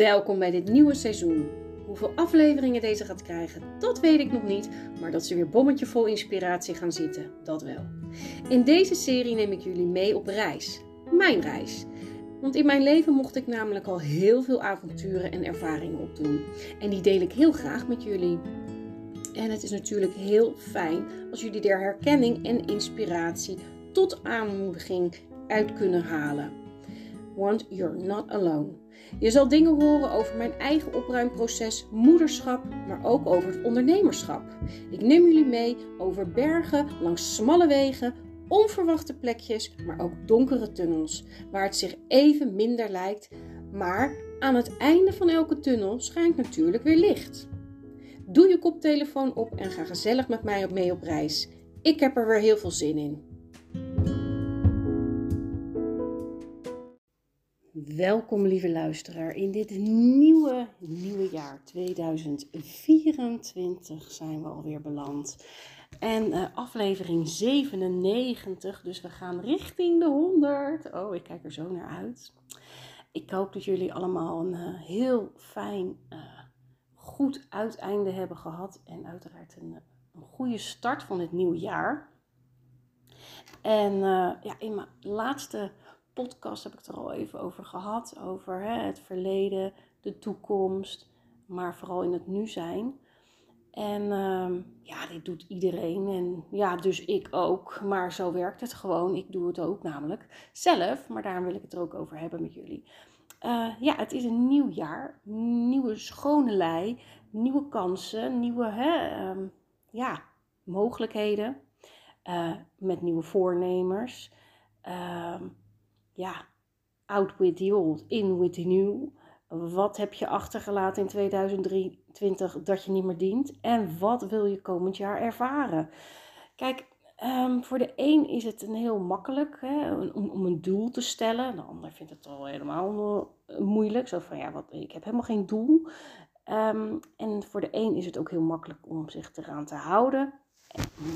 Welkom bij dit nieuwe seizoen. Hoeveel afleveringen deze gaat krijgen, dat weet ik nog niet, maar dat ze weer bommetje vol inspiratie gaan zitten, dat wel. In deze serie neem ik jullie mee op reis. Mijn reis. Want in mijn leven mocht ik namelijk al heel veel avonturen en ervaringen opdoen. En die deel ik heel graag met jullie. En het is natuurlijk heel fijn als jullie er herkenning en inspiratie tot aanmoediging uit kunnen halen. Want you're not alone. Je zal dingen horen over mijn eigen opruimproces, moederschap, maar ook over het ondernemerschap. Ik neem jullie mee over bergen, langs smalle wegen, onverwachte plekjes, maar ook donkere tunnels, waar het zich even minder lijkt, maar aan het einde van elke tunnel schijnt natuurlijk weer licht. Doe je koptelefoon op en ga gezellig met mij mee op reis. Ik heb er weer heel veel zin in. Welkom lieve luisteraar in dit nieuwe, nieuwe jaar 2024 zijn we alweer beland. En uh, aflevering 97, dus we gaan richting de 100. Oh, ik kijk er zo naar uit. Ik hoop dat jullie allemaal een uh, heel fijn, uh, goed uiteinde hebben gehad. En uiteraard een, een goede start van het nieuwe jaar. En ja, in mijn laatste podcast heb ik er al even over gehad. Over hè, het verleden, de toekomst, maar vooral in het nu zijn. En uh, ja, dit doet iedereen. En ja, dus ik ook. Maar zo werkt het gewoon. Ik doe het ook namelijk zelf. Maar daarom wil ik het er ook over hebben met jullie. Uh, ja, het is een nieuw jaar. Nieuwe schone lei. Nieuwe kansen. Nieuwe hè, um, ja, mogelijkheden. Uh, met nieuwe voornemers. Uh, ja, out with the old, in with the new. Wat heb je achtergelaten in 2023 dat je niet meer dient? En wat wil je komend jaar ervaren? Kijk, um, voor de een is het een heel makkelijk hè, om, om, een doel te stellen. De ander vindt het al helemaal uh, moeilijk. Zo van ja, wat, ik heb helemaal geen doel. Um, en voor de een is het ook heel makkelijk om zich eraan te houden.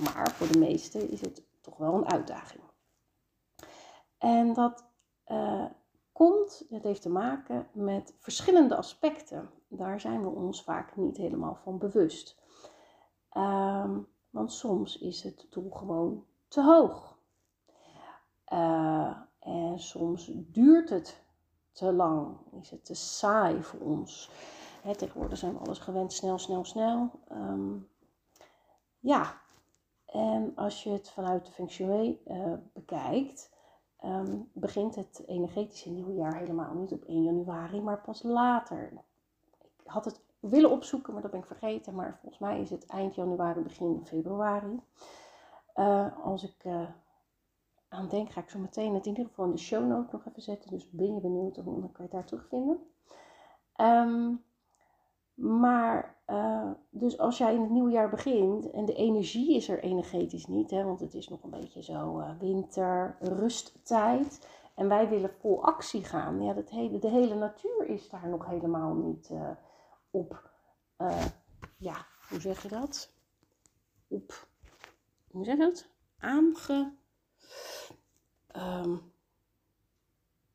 Maar voor de meesten is het toch wel een uitdaging. En dat uh, komt, het heeft te maken met verschillende aspecten. Daar zijn we ons vaak niet helemaal van bewust. Um, want soms is het doel gewoon te hoog. Uh, en soms duurt het te lang, is het te saai voor ons. Hè, tegenwoordig zijn we alles gewend, snel, snel, snel. Um, ja, en als je het vanuit de Feng Shui uh, bekijkt, um, begint het energetische nieuwjaar helemaal niet op 1 januari, maar pas later. Ik had het willen opzoeken, maar dat ben ik vergeten. Maar volgens mij is het eind januari, begin februari. Uh, als ik uh, aan denk, ga ik zo meteen het in ieder geval in de show note nog even zetten. Dus ben je benieuwd, dan kan je het daar terugvinden. Um, maar, uh, dus als jij in het nieuwe jaar begint en de energie is er energetisch niet, hè, want het is nog een beetje zo uh, winter, rusttijd. En wij willen vol actie gaan. Ja, dat hele, de hele natuur is daar nog helemaal niet uh, op. ja, hoe zeg je dat? Op, hoe zeg je dat? Aange. Um,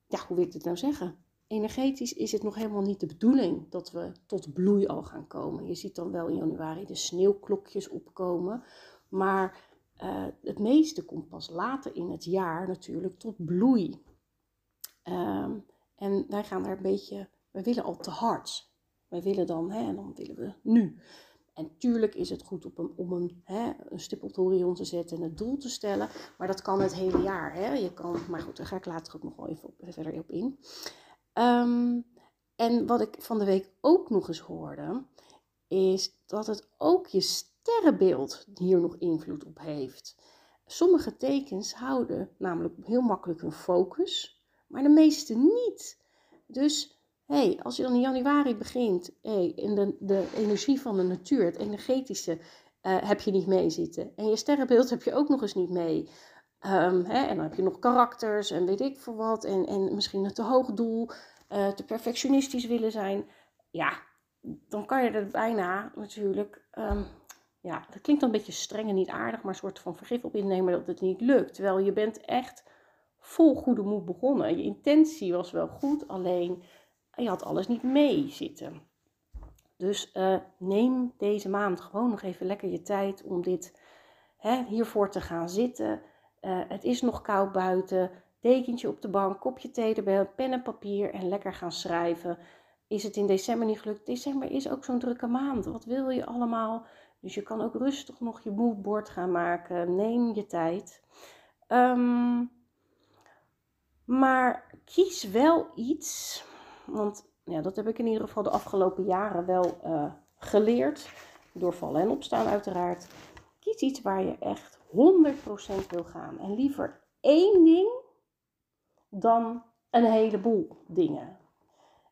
ja, hoe wil ik dit nou zeggen? Energetisch is het nog helemaal niet de bedoeling dat we tot bloei al gaan komen. Je ziet dan wel in januari de sneeuwklokjes opkomen, maar uh, het meeste komt pas later in het jaar natuurlijk tot bloei. Um, en wij gaan daar een beetje, wij willen al te hard. Wij willen dan, hè, en dan willen we nu. En tuurlijk is het goed om, een, hè, een stip op de horizon te zetten en het doel te stellen. Maar dat kan het hele jaar. Hè. Je kan, maar goed, daar ga ik later ook nog wel even verder op in. Um, en wat ik van de week ook nog eens hoorde, is dat het ook je sterrenbeeld hier nog invloed op heeft. Sommige tekens houden namelijk heel makkelijk hun focus, maar de meeste niet. Dus hey, als je dan in januari begint hey, in de, de energie van de natuur, het energetische, uh, heb je niet mee zitten. En je sterrenbeeld heb je ook nog eens niet mee. Um, hè, en dan heb je nog karakters en weet ik veel wat. En, en misschien een te hoog doel, uh, te perfectionistisch willen zijn. Ja, dan kan je er bijna natuurlijk. Um, ja, dat klinkt dan een beetje streng en niet aardig, maar een soort van vergif op innemen dat het niet lukt. Terwijl je bent echt vol goede moed begonnen. Je intentie was wel goed, alleen je had alles niet mee zitten. Dus uh, neem deze maand gewoon nog even lekker je tijd om dit hè, hiervoor te gaan zitten. Uh, het is nog koud buiten. Dekentje op de bank, kopje thee erbij, pen en papier en lekker gaan schrijven. Is het in december niet gelukt? December is ook zo'n drukke maand. Wat wil je allemaal? Dus je kan ook rustig nog je moodboard gaan maken. Neem je tijd. Um, maar kies wel iets, want ja, dat heb ik in ieder geval de afgelopen jaren wel uh, geleerd. Door vallen en opstaan uiteraard. Kies iets waar je echt 100% wil gaan. En liever één ding dan een heleboel dingen.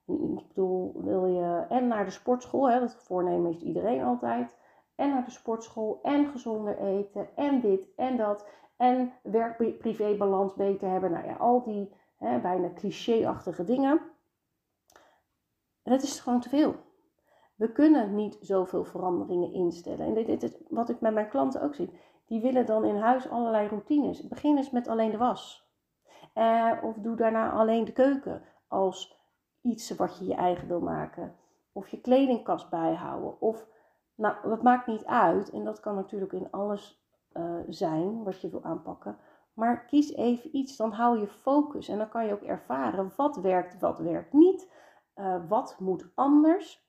Ik bedoel, wil je en naar de sportschool, hè, dat voornemen heeft iedereen altijd. En naar de sportschool en gezonder eten en dit en dat. En werk-privé-balans beter hebben. Nou ja, al die hè, bijna cliché-achtige dingen. Het is gewoon te veel. We kunnen niet zoveel veranderingen instellen. En dit is wat ik met mijn klanten ook zie. Die willen dan in huis allerlei routines. Begin eens met alleen de was. Eh, of doe daarna alleen de keuken als iets wat je je eigen wil maken. Of je kledingkast bijhouden. Of, nou, dat maakt niet uit. En dat kan natuurlijk in alles uh, zijn wat je wil aanpakken. Maar kies even iets, dan hou je focus en dan kan je ook ervaren wat werkt, wat werkt niet, uh, wat moet anders.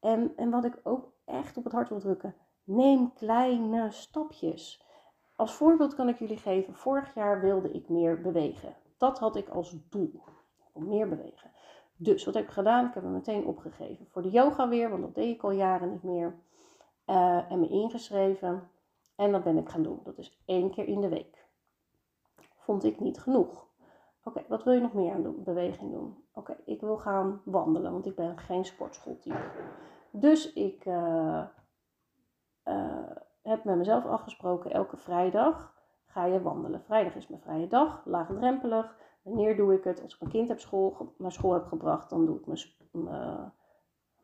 En, en wat ik ook echt op het hart wil drukken, neem kleine stapjes. Als voorbeeld kan ik jullie geven, vorig jaar wilde ik meer bewegen. Dat had ik als doel, om meer bewegen. Dus wat heb ik gedaan? Ik heb me meteen opgegeven voor de yoga weer, want dat deed ik al jaren niet meer. Uh, en me ingeschreven. En dat ben ik gaan doen. Dat is één keer in de week. Vond ik niet genoeg. Oké, wat wil je nog meer aan doen? Beweging doen. Oké, ik wil gaan wandelen, want ik ben geen sportschooltype. Dus ik uh, heb met mezelf afgesproken, elke vrijdag ga je wandelen. Vrijdag is mijn vrije dag, laagdrempelig. Wanneer doe ik het? Als ik mijn kind heb school, naar school heb gebracht, dan doe ik mijn,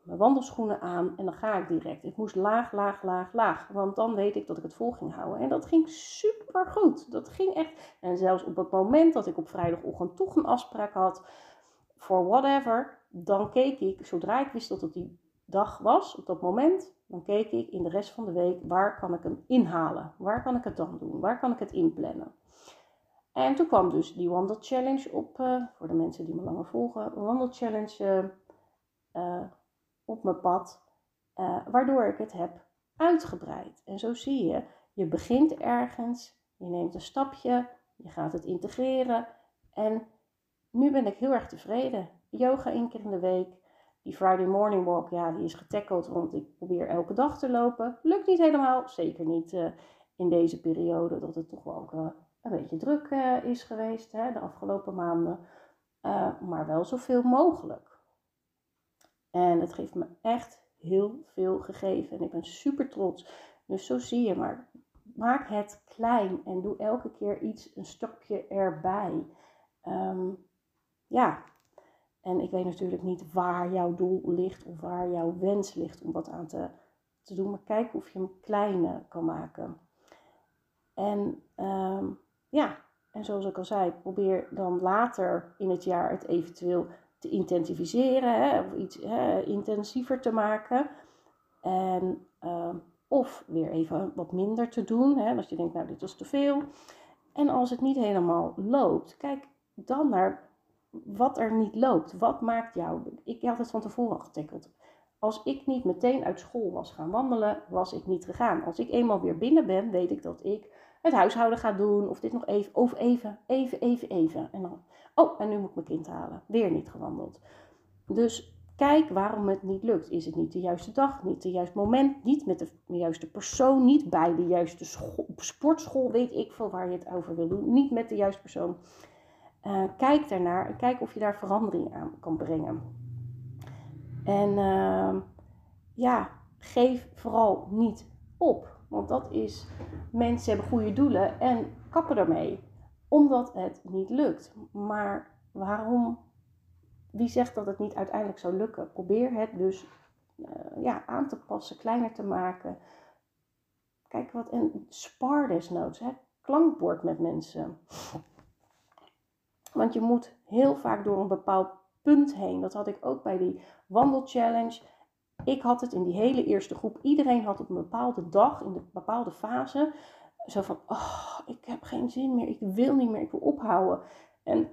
mijn wandelschoenen aan en dan ga ik direct. Ik moest laag, laag, laag, laag. Want dan weet ik dat ik het vol ging houden. En dat ging super goed. Dat ging echt. En zelfs op het moment dat ik op vrijdagochtend toch een afspraak had voor whatever, dan keek ik, zodra ik wist dat het die dag was, op dat moment, dan keek ik in de rest van de week waar kan ik hem inhalen? Waar kan ik het dan doen? Waar kan ik het inplannen? En toen kwam dus die Wandel Challenge op, uh, voor de mensen die me langer volgen, Wandel Challenge uh, op mijn pad, waardoor ik het heb uitgebreid. En zo zie je, je begint ergens, je neemt een stapje, je gaat het integreren en nu ben ik heel erg tevreden. Yoga één keer in de week. Die Friday morning walk, ja, die is getackeld, want ik probeer elke dag te lopen. Lukt niet helemaal, zeker niet uh, in deze periode, dat het toch wel ook uh, een beetje druk uh, is geweest hè, de afgelopen maanden. maar wel zoveel mogelijk. En het heeft me echt heel veel gegeven. En ik ben super trots. Dus zo zie je maar. Maak het klein en doe elke keer iets, een stapje erbij. Um, ja, en ik weet natuurlijk niet waar jouw doel ligt of waar jouw wens ligt om wat aan te, te doen. Maar kijk of je hem kleiner kan maken. En um, ja, en zoals ik al zei, probeer dan later in het jaar het eventueel te intensificeren hè, of iets hè, intensiever te maken. En, uh, of weer even wat minder te doen, hè, als je denkt, nou dit was te veel. En als het niet helemaal loopt, kijk dan naar wat er niet loopt. Wat maakt jou? Ik had het van tevoren al. Als ik niet meteen uit school was gaan wandelen, was ik niet gegaan. Als ik eenmaal weer binnen ben, weet ik dat ik het huishouden ga doen. Of dit nog even, of even, even, even, even. En dan, oh, en nu moet ik mijn kind halen. Weer niet gewandeld. Dus kijk waarom het niet lukt. Is het niet de juiste dag, niet het juiste moment, niet met de juiste persoon, niet bij de juiste school, sportschool, weet ik veel waar je het over wil doen. Niet met de juiste persoon. Uh, kijk daarnaar en kijk of je daar verandering aan kan brengen. En uh, ja, geef vooral niet op. Want dat is, mensen hebben goede doelen en kappen ermee. Omdat het niet lukt. Maar waarom, wie zegt dat het niet uiteindelijk zou lukken? Probeer het dus uh, ja, aan te passen, kleiner te maken. Kijk wat, en spar desnoods, hè. klankbord met mensen. Want je moet heel vaak door een bepaald punt heen. Dat had ik ook bij die wandelchallenge. Ik had het in die hele eerste groep. Iedereen had op een bepaalde dag, in een bepaalde fase, zo van: Oh, ik heb geen zin meer. Ik wil niet meer. Ik wil ophouden. En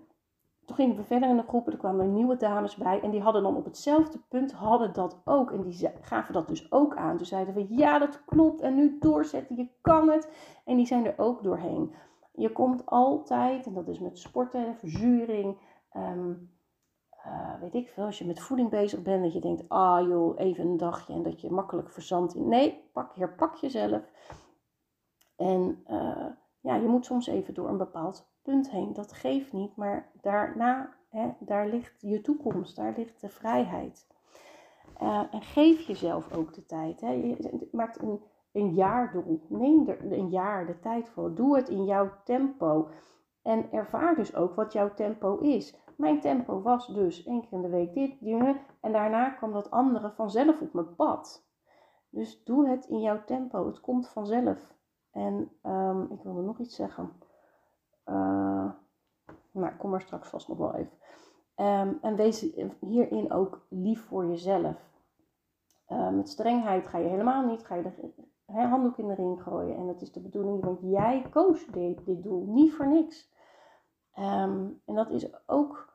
toen gingen we verder in de groepen, er kwamen nieuwe dames bij en die hadden dan op hetzelfde punt hadden dat ook. En die gaven dat dus ook aan. Toen zeiden we, ja dat klopt en nu doorzetten, je kan het. En die zijn er ook doorheen. Je komt altijd, en dat is met sporten, verzuring, ehm, eh, weet ik veel, als je met voeding bezig bent, dat je denkt, ah joh, even een dagje en dat je makkelijk verzandt in. Nee, pak, herpak jezelf. En uh, ja, je moet soms even door een bepaald punt heen. Dat geeft niet, maar daarna, hè, daar ligt je toekomst, daar ligt de vrijheid. Uh, en geef jezelf ook de tijd. Hè. Je maakt een, een jaardoel. Neem er een jaar de tijd voor. Doe het in jouw tempo. En ervaar dus ook wat jouw tempo is. Mijn tempo was dus één keer in de week dit. En daarna kwam dat andere vanzelf op mijn pad. Dus doe het in jouw tempo. Het komt vanzelf. En um, ik wilde nog iets zeggen. Uh, maar ik kom er straks vast nog wel even. Um, en wees hierin ook lief voor jezelf. Uh, met strengheid ga je helemaal niet, ga je de handdoek in de ring gooien. En dat is de bedoeling, want jij koos dit, dit doel, niet voor niks. Um, en dat is ook,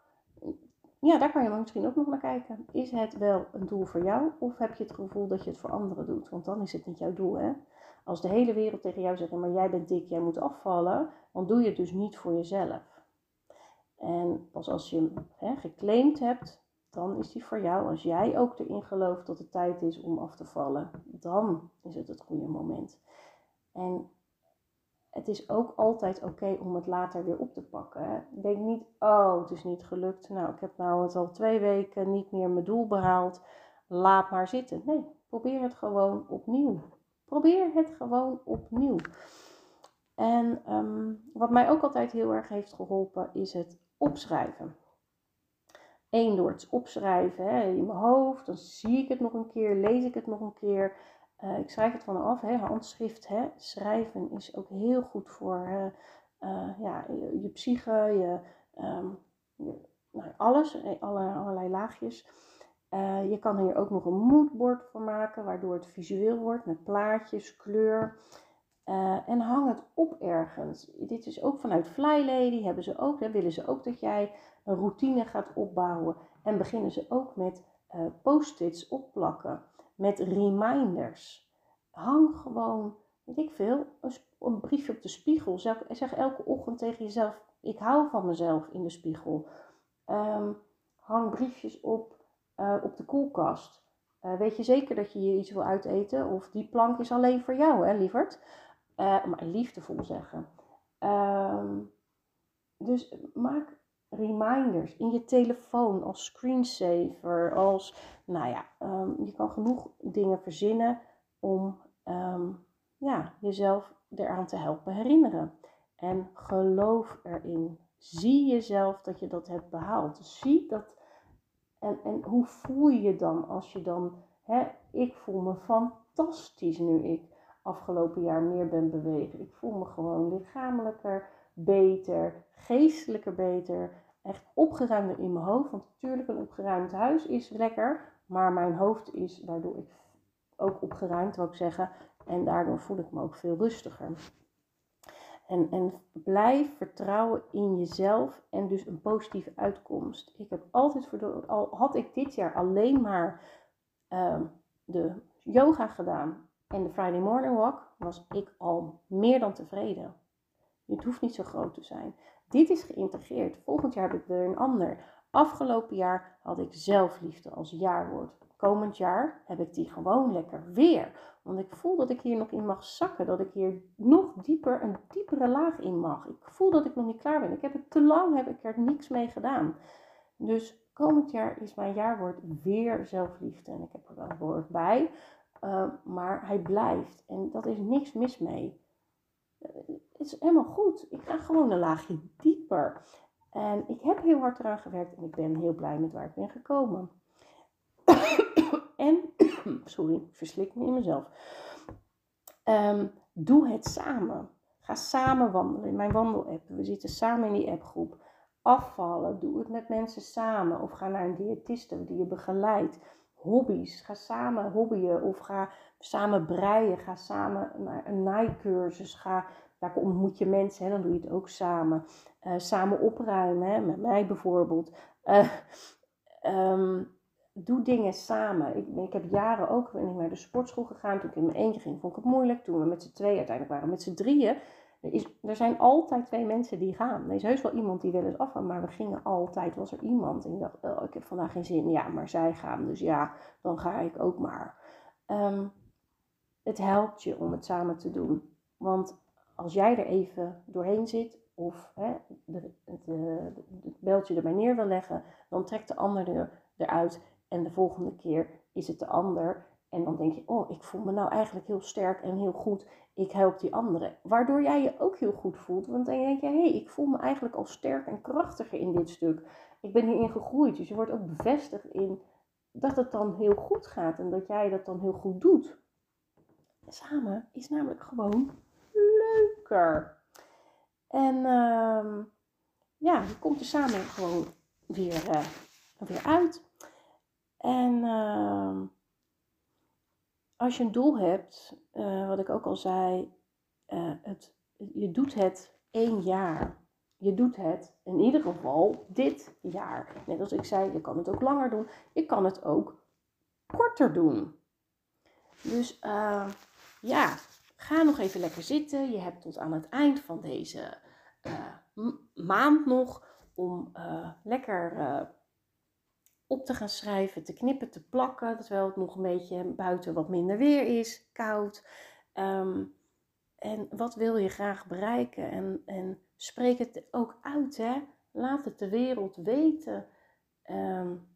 ja, daar kan je misschien ook nog naar kijken. Is het wel een doel voor jou of heb je het gevoel dat je het voor anderen doet? Want dan is het niet jouw doel, hè? Als de hele wereld tegen jou zegt, maar jij bent dik, jij moet afvallen, dan doe je het dus niet voor jezelf. En pas als je hem geclaimd hebt, dan is die voor jou. Als jij ook erin gelooft dat het tijd is om af te vallen, dan is het het goede moment. En het is ook altijd oké om het later weer op te pakken. Denk niet, oh, het is niet gelukt. Nou, ik heb nou het al twee weken niet meer mijn doel behaald. Laat maar zitten. Nee, probeer het gewoon opnieuw. Probeer het gewoon opnieuw. En ehm, wat mij ook altijd heel erg heeft geholpen is het opschrijven. Eén, door het opschrijven hè, in mijn hoofd, dan zie ik het nog een keer, lees ik het nog een keer. Uh, ik schrijf het van af, hè, handschrift. Hè. Schrijven is ook heel goed voor uh, ja, je, psyche, je, je nou, alles, alle, allerlei laagjes. Uh, je kan hier ook nog een moodboard voor maken, waardoor het visueel wordt met plaatjes, kleur. En hang het op ergens. Dit is ook vanuit Fly Lady, hebben ze ook, hè, willen ze ook dat jij een routine gaat opbouwen. En beginnen ze ook met uh, post-its opplakken, met reminders. Hang gewoon, weet ik veel, een, briefje op de spiegel. Zeg, elke ochtend tegen jezelf, ik hou van mezelf in de spiegel. Um, hang briefjes op uh, op de koelkast. Uh, weet je zeker dat je hier iets wil uiteten? Of die plank is alleen voor jou, hè, lieverd? Maar liefdevol zeggen. Um, dus maak reminders in je telefoon als screensaver. Als, nou ja, um, je kan genoeg dingen verzinnen om um, ja, jezelf eraan te helpen herinneren. En geloof erin. Zie jezelf dat je dat hebt behaald. Zie dat en, en hoe voel je je dan als je dan, hè, ik voel me fantastisch nu ik afgelopen jaar meer ben bewegen. Ik voel me gewoon lichamelijker beter, geestelijker beter, echt opgeruimder in mijn hoofd. Want natuurlijk een opgeruimd huis is lekker, maar mijn hoofd is, waardoor ik ook opgeruimd, wil ik zeggen. En daardoor voel ik me ook veel rustiger. En, en blijf vertrouwen in jezelf en dus een positieve uitkomst. Ik heb altijd, al had ik dit jaar alleen maar uh, de yoga gedaan en de Friday Morning Walk, was ik al meer dan tevreden. Het hoeft niet zo groot te zijn. Dit is geïntegreerd. Volgend jaar heb ik weer een ander. Afgelopen jaar had ik zelfliefde als jaarwoord. Komend jaar heb ik die gewoon lekker weer. Want ik voel dat ik hier nog in mag zakken. Dat ik hier nog dieper, een diepere laag in mag. Ik voel dat ik nog niet klaar ben. Ik heb het te lang, heb ik er niks mee gedaan. Dus komend jaar is mijn jaarwoord weer zelfliefde. En ik heb er wel een woord bij. Uh, maar hij blijft. En dat is niks mis mee. Het is helemaal goed. Ik ga gewoon een laagje dieper. En ik heb heel hard eraan gewerkt en ik ben heel blij met waar ik ben gekomen. en, sorry, ik verslik me in mezelf. Um, doe het samen. Ga samen wandelen in mijn wandelapp. We zitten samen in die appgroep. afvallen. Doe het met mensen samen. Of ga naar een diëtiste die je begeleidt. Hobby's. Ga samen hobbyen. Of ga samen breien. Ga samen naar een naaicursus. Ga, daar ontmoet je mensen. Hè, dan doe je het ook samen. Uh, samen opruimen. Hè, met mij bijvoorbeeld. Uh, um, doe dingen samen. Ik, ik, heb jaren ook ben ik naar de sportschool gegaan. Toen ik in mijn eentje ging, vond ik het moeilijk. Toen we met z'n tweeën uiteindelijk waren met z'n drieën. Er, zijn altijd twee mensen die gaan. Er is heus wel iemand die wel eens afgaan, maar we gingen altijd. Was er iemand en ik dacht, oh, ik heb vandaag geen zin. Ja, maar zij gaan, dus ja, dan ga ik ook maar. Um, het helpt je om het samen te doen. Want als jij er even doorheen zit, of hè, de, het, het beltje erbij neer wil leggen, dan trekt de ander er, eruit en de volgende keer is het de ander. En dan denk je, oh, ik voel me nou eigenlijk heel sterk en heel goed. Ik help die anderen. Waardoor jij je ook heel goed voelt. Want dan denk je, hé, hey, ik voel me eigenlijk al sterk en krachtiger in dit stuk. Ik ben hierin gegroeid. Dus je wordt ook bevestigd in dat het dan heel goed gaat. En dat jij dat dan heel goed doet. Samen is namelijk gewoon leuker. En uh, ja, je komt er samen gewoon weer, uh, weer uit. En uh, als je een doel hebt, uh, wat ik ook al zei, uh, het, je doet het één jaar. Je doet het in ieder geval dit jaar. Net als ik zei, je kan het ook langer doen. Je kan het ook korter doen. Dus uh, ja, ga nog even lekker zitten. Je hebt tot aan het eind van deze maand nog om lekker op te gaan schrijven, te knippen, te plakken, terwijl het nog een beetje buiten wat minder weer is, koud. Um, en wat wil je graag bereiken? En, en spreek het ook uit, hè? Laat het de wereld weten um,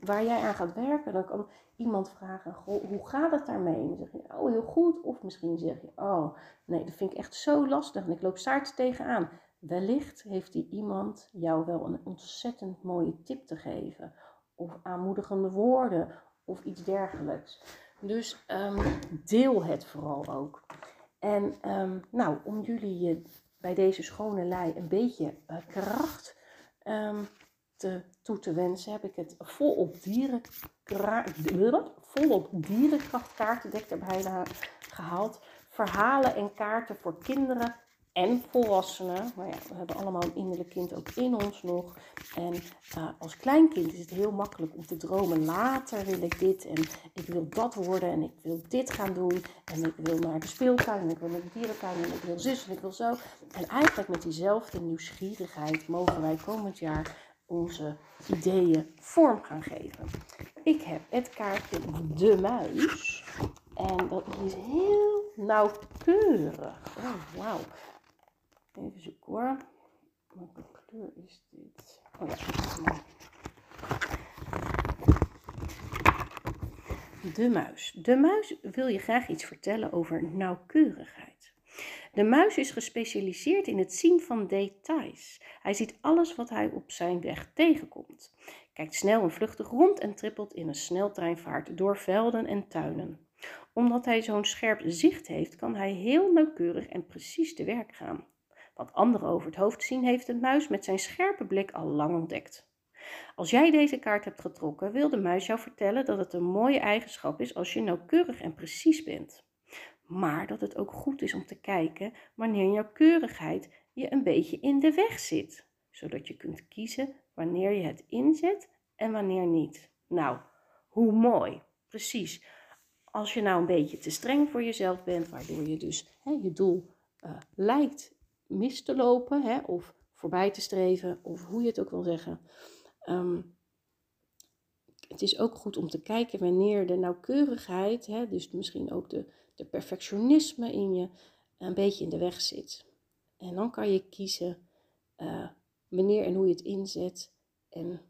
waar jij aan gaat werken. Dan kan iemand vragen, hoe gaat het daarmee? Dan zeg je, oh heel goed. Of misschien zeg je, oh nee, dat vind ik echt zo lastig en ik loop staarts tegenaan. Wellicht heeft die iemand jou wel een ontzettend mooie tip te geven, of aanmoedigende woorden, of iets dergelijks. Dus um, deel het vooral ook. En um, nou, om jullie je bij deze schone lei een beetje uh, kracht te, toe te wensen, heb ik het volop, dieren, volop dierenkrachtkaartendek erbij gehaald. Verhalen en kaarten voor kinderen en volwassenen. Maar ja, we hebben allemaal een innerlijk kind ook in ons nog. En uh, als kleinkind is het heel makkelijk om te dromen. Later wil ik dit en ik wil dat worden en ik wil dit gaan doen. En ik wil naar de speeltuin en ik wil naar de dierentuin en ik wil zus en ik wil zo. En eigenlijk met diezelfde nieuwsgierigheid mogen wij komend jaar onze ideeën vorm gaan geven. Ik heb het kaartje De Muis. En dat is heel nauwkeurig. Oh, wauw. Even zoeken hoor. Welke kleur is dit? Oh De muis. De muis wil je graag iets vertellen over nauwkeurigheid. De muis is gespecialiseerd in het zien van details. Hij ziet alles wat hij op zijn weg tegenkomt. Kijkt snel en vluchtig rond en trippelt in een sneltreinvaart door velden en tuinen. Omdat hij zo'n scherp zicht heeft, kan hij heel nauwkeurig en precies te werk gaan. Wat anderen over het hoofd zien, heeft een muis met zijn scherpe blik al lang ontdekt. Als jij deze kaart hebt getrokken, wil de muis jou vertellen dat het een mooie eigenschap is als je nauwkeurig en precies bent. Maar dat het ook goed is om te kijken wanneer nauwkeurigheid je een beetje in de weg zit, zodat je kunt kiezen wanneer je het inzet en wanneer niet. Nou, hoe mooi. Precies. Als je nou een beetje te streng voor jezelf bent, waardoor je dus hè, je doel uh, lijkt mis te lopen hè, of voorbij te streven, of hoe je het ook wil zeggen. Um, het is ook goed om te kijken wanneer de nauwkeurigheid, hè, dus misschien ook de, de perfectionisme in je, een beetje in de weg zit. En dan kan je kiezen uh, wanneer en hoe je het inzet en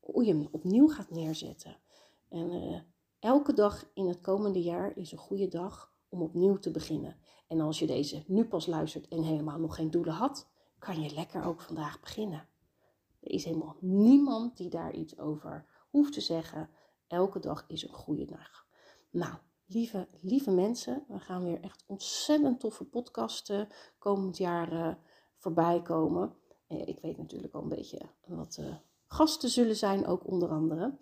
hoe je hem opnieuw gaat neerzetten. En uh, elke dag in het komende jaar is een goede dag om opnieuw te beginnen. En als je deze nu pas luistert en helemaal nog geen doelen had, kan je lekker ook vandaag beginnen. Er is helemaal niemand die daar iets over hoeft te zeggen. Elke dag is een goede dag. Nou, lieve, lieve mensen, we gaan weer echt ontzettend toffe podcasten komend jaar uh, voorbij komen. ik weet natuurlijk al een beetje wat gasten zullen zijn, ook onder andere.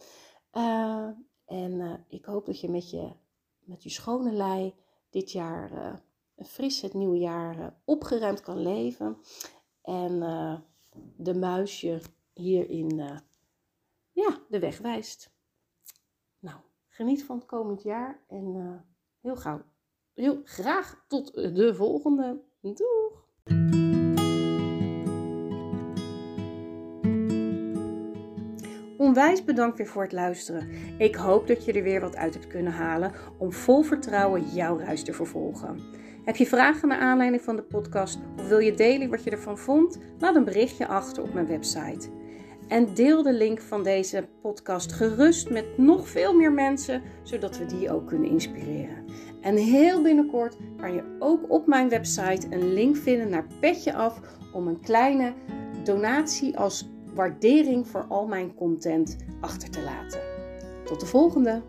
en ik hoop dat je met je, met je schone lei dit jaar een fris het nieuwe jaar opgeruimd kan leven. En de muisje hierin ja, de weg wijst. Nou, geniet van het komend jaar en heel gauw heel graag tot de volgende. Doeg! Onwijs bedankt weer voor het luisteren. Ik hoop dat je er weer wat uit hebt kunnen halen om vol vertrouwen jouw reis te vervolgen. Heb je vragen naar aanleiding van de podcast of wil je delen wat je ervan vond? Laat een berichtje achter op mijn website. En deel de link van deze podcast gerust met nog veel meer mensen, zodat we die ook kunnen inspireren. En heel binnenkort kan je ook op mijn website een link vinden naar Petje Af om een kleine donatie als waardering voor al mijn content achter te laten. Tot de volgende!